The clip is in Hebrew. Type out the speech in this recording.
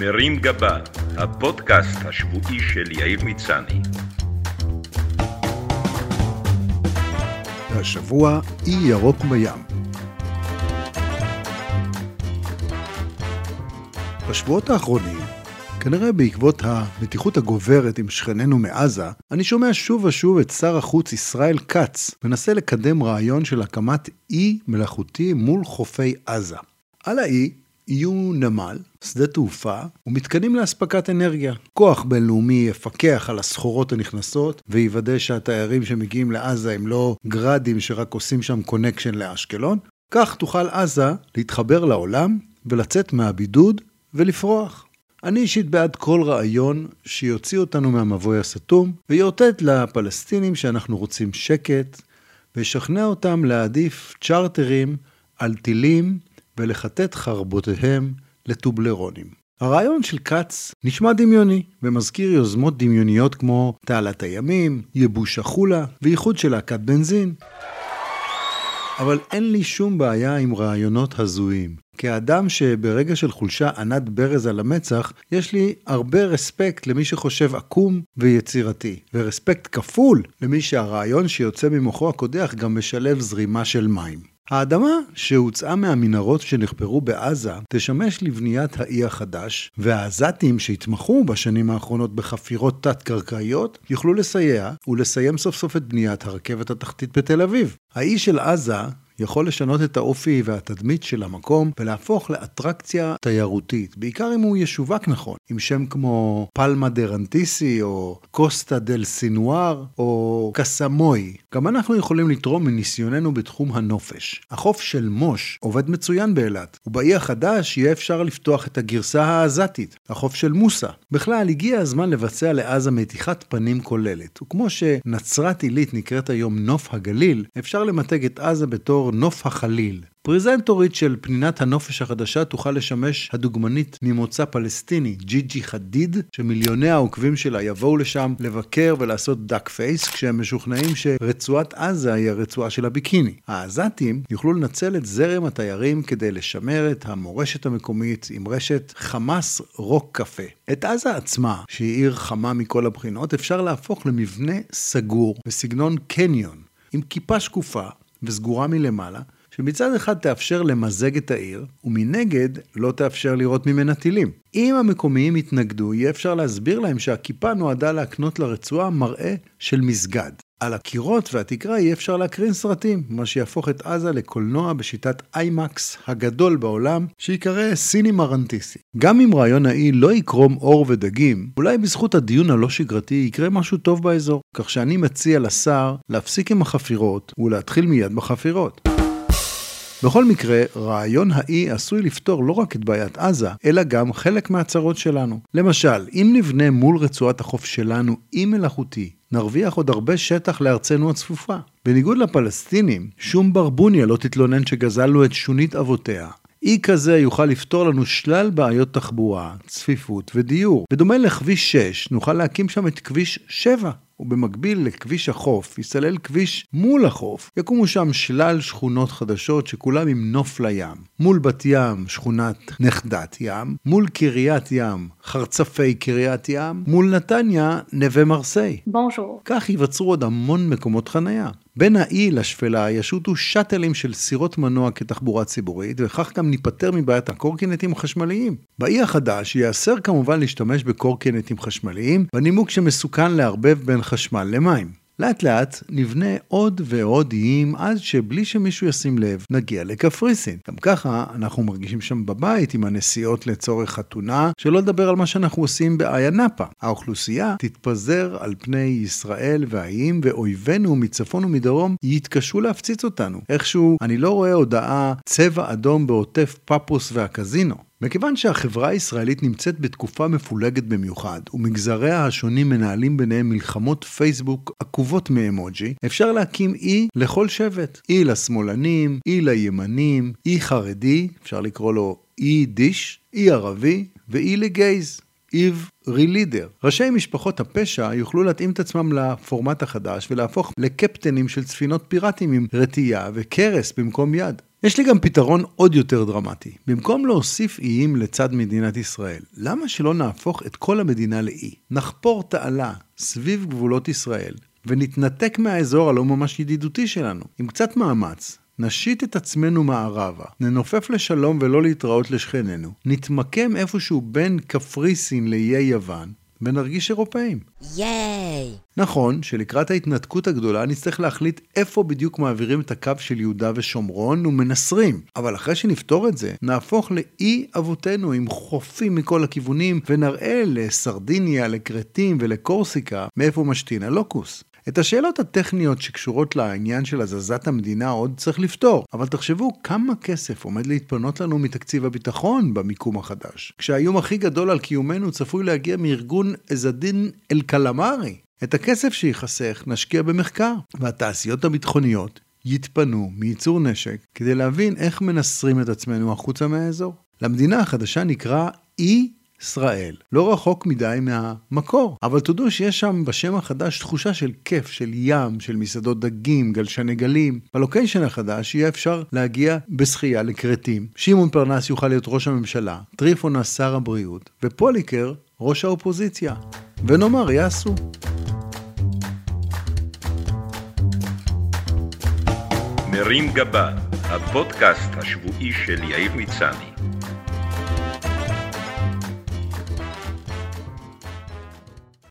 מרים גבה, הפודקאסט השבועי של יאיר מצני. השבוע אי ירוק בים. בשבועות האחרונים, כנראה בעקבות המתיחות הגוברת עם שכנינו מעזה, אני שומע שוב ושוב את שר החוץ ישראל כץ מנסה לקדם רעיון של הקמת אי מלאכותי מול חופי עזה. על האי יהיו נמל, שדה תעופה ומתקנים לאספקת אנרגיה. כוח בינלאומי יפקח על הסחורות הנכנסות ויוודא שהתיירים שמגיעים לעזה הם לא גראדים שרק עושים שם קונקשן לאשקלון. כך תוכל עזה להתחבר לעולם ולצאת מהבידוד ולפרוח. אני אישית בעד כל רעיון שיוציא אותנו מהמבוי הסתום ויאותת לפלסטינים שאנחנו רוצים שקט וישכנע אותם להעדיף צ'רטרים על טילים ולכתת חרבותיהם לטובלרונים. הרעיון של כץ נשמע דמיוני, ומזכיר יוזמות דמיוניות כמו תעלת הימים, ייבוש החולה ואיחוד של להקת בנזין. אבל אין לי שום בעיה עם רעיונות הזויים. כאדם שברגע של חולשה ענת ברז על המצח, יש לי הרבה רספקט למי שחושב עקום ויצירתי, ורספקט כפול למי שהרעיון שיוצא ממוחו הקודח גם משלב זרימה של מים. האדמה שהוצאה מהמנהרות שנחפרו בעזה תשמש לבניית האי החדש, והעזתים שהתמחו בשנים האחרונות בחפירות תת-קרקעיות יוכלו לסייע ולסיים סוף סוף את בניית הרכבת התחתית בתל אביב. האי של עזה יכול לשנות את האופי והתדמית של המקום ולהפוך לאטרקציה תיירותית, בעיקר אם הוא ישווק נכון, עם שם כמו פלמה דה רנטיסי או קוסטה דל סינואר או קסמוי. גם אנחנו יכולים לתרום מניסיוננו בתחום הנופש. החוף של מוש עובד מצוין באילת, ובאי החדש יהיה אפשר לפתוח את הגרסה העזתית, החוף של מוסא. בכלל, הגיע הזמן לבצע לעזה מתיחת פנים כוללת, וכמו שנצרת עילית נקראת היום נוף הגליל, אפשר למתג את עזה בתור בתור נוף החליל. פרזנטורית של פנינת הנופש החדשה תוכל לשמש הדוגמנית ממוצא פלסטיני, ג'יג'י חדיד, שמיליוני העוקבים שלה יבואו לשם לבקר ולעשות duck face, כשהם משוכנעים שרצועת עזה היא הרצועה של הביקיני. העזתים יוכלו לנצל את זרם התיירים כדי לשמר את המורשת המקומית עם רשת חמאס רוק קפה. את עזה עצמה, שהיא עיר חמה מכל הבחינות, אפשר להפוך למבנה סגור בסגנון קניון, עם כיפה שקופה וסגורה מלמעלה, שמצד אחד תאפשר למזג את העיר, ומנגד לא תאפשר לראות ממנה טילים. אם המקומיים יתנגדו, יהיה אפשר להסביר להם שהכיפה נועדה להקנות לרצועה מראה של מסגד. על הקירות והתקרה יהיה אפשר להקרין סרטים, מה שיהפוך את עזה לקולנוע בשיטת איימקס הגדול בעולם, שיקרא סינימה רנטיסי. גם אם רעיון האי לא יקרום עור ודגים, אולי בזכות הדיון הלא שגרתי יקרה משהו טוב באזור, כך שאני מציע לשר להפסיק עם החפירות ולהתחיל מיד בחפירות. בכל מקרה, רעיון האי עשוי לפתור לא רק את בעיית עזה, אלא גם חלק מהצרות שלנו. למשל, אם נבנה מול רצועת החוף שלנו אי מלאכותי, נרוויח עוד הרבה שטח לארצנו הצפופה. בניגוד לפלסטינים, שום ברבוניה לא תתלונן שגזלנו את שונית אבותיה. אי כזה יוכל לפתור לנו שלל בעיות תחבורה, צפיפות ודיור. בדומה לכביש 6, נוכל להקים שם את כביש 7. ובמקביל לכביש החוף יסלל כביש מול החוף. יקומו שם שלל שכונות חדשות שכולם עם נוף לים. מול בת ים, שכונת נכדת ים, מול קריית ים, חרצפי קריית ים, מול נתניה, נווה מרסיי. בונשור. כך ייווצרו עוד המון מקומות חניה. בין האי לשפלה ישוטו שאטלים של סירות מנוע כתחבורה ציבורית, וכך גם ניפטר מבעיית הקורקינטים החשמליים. באי החדש ייאסר כמובן להשתמש בקורקינטים חשמליים, בנימוק שמסוכן לערבב בין חשמל למים. לאט לאט נבנה עוד ועוד איים עד שבלי שמישהו ישים לב נגיע לקפריסין. גם ככה אנחנו מרגישים שם בבית עם הנסיעות לצורך חתונה, שלא לדבר על מה שאנחנו עושים באיה נאפה. האוכלוסייה תתפזר על פני ישראל והאיים ואויבינו מצפון ומדרום יתקשו להפציץ אותנו. איכשהו אני לא רואה הודעה צבע אדום בעוטף פפוס והקזינו. מכיוון שהחברה הישראלית נמצאת בתקופה מפולגת במיוחד, ומגזריה השונים מנהלים ביניהם מלחמות פייסבוק עקובות מאמוג'י, אפשר להקים אי לכל שבט. אי לשמאלנים, אי לימנים, אי חרדי, אפשר לקרוא לו אי דיש, אי ערבי ואי לגייז. איב רילידר. ראשי משפחות הפשע יוכלו להתאים את עצמם לפורמט החדש ולהפוך לקפטנים של ספינות פיראטים עם רטייה וקרס במקום יד. יש לי גם פתרון עוד יותר דרמטי. במקום להוסיף איים לצד מדינת ישראל, למה שלא נהפוך את כל המדינה לאי? נחפור תעלה סביב גבולות ישראל, ונתנתק מהאזור הלא ממש ידידותי שלנו. עם קצת מאמץ, נשית את עצמנו מערבה, ננופף לשלום ולא להתראות לשכנינו, נתמקם איפשהו בין קפריסין לאיי יוון, ונרגיש אירופאים. ייי! נכון שלקראת ההתנתקות הגדולה נצטרך להחליט איפה בדיוק מעבירים את הקו של יהודה ושומרון ומנסרים. אבל אחרי שנפתור את זה, נהפוך לאי אבותינו עם חופים מכל הכיוונים, ונראה לסרדיניה, לכרתים ולקורסיקה מאיפה משתין הלוקוס. את השאלות הטכניות שקשורות לעניין של הזזת המדינה עוד צריך לפתור, אבל תחשבו כמה כסף עומד להתפנות לנו מתקציב הביטחון במיקום החדש, כשהאיום הכי גדול על קיומנו צפוי להגיע מארגון עזדין אל-קלמרי. את הכסף שייחסך נשקיע במחקר, והתעשיות הביטחוניות יתפנו מייצור נשק כדי להבין איך מנסרים את עצמנו החוצה מהאזור. למדינה החדשה נקרא אי ישראל. לא רחוק מדי מהמקור. אבל תודו שיש שם בשם החדש תחושה של כיף, של ים, של מסעדות דגים, גלשני גלים. בלוקיישן החדש יהיה אפשר להגיע בשחייה לכרתים. שמעון פרנס יוכל להיות ראש הממשלה, טריפונה שר הבריאות, ופוליקר ראש האופוזיציה. ונאמר, יעשו. מרים גבה, הפודקאסט השבועי של יאיר מצני.